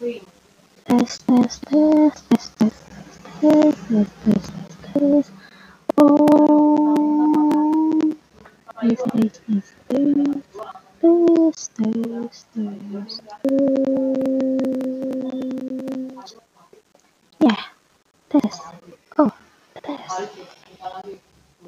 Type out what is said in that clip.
Test, test, test, test, test, test, test, test, test. Oh, test, test, test, test, test, test, test. Yeah, test. Oh.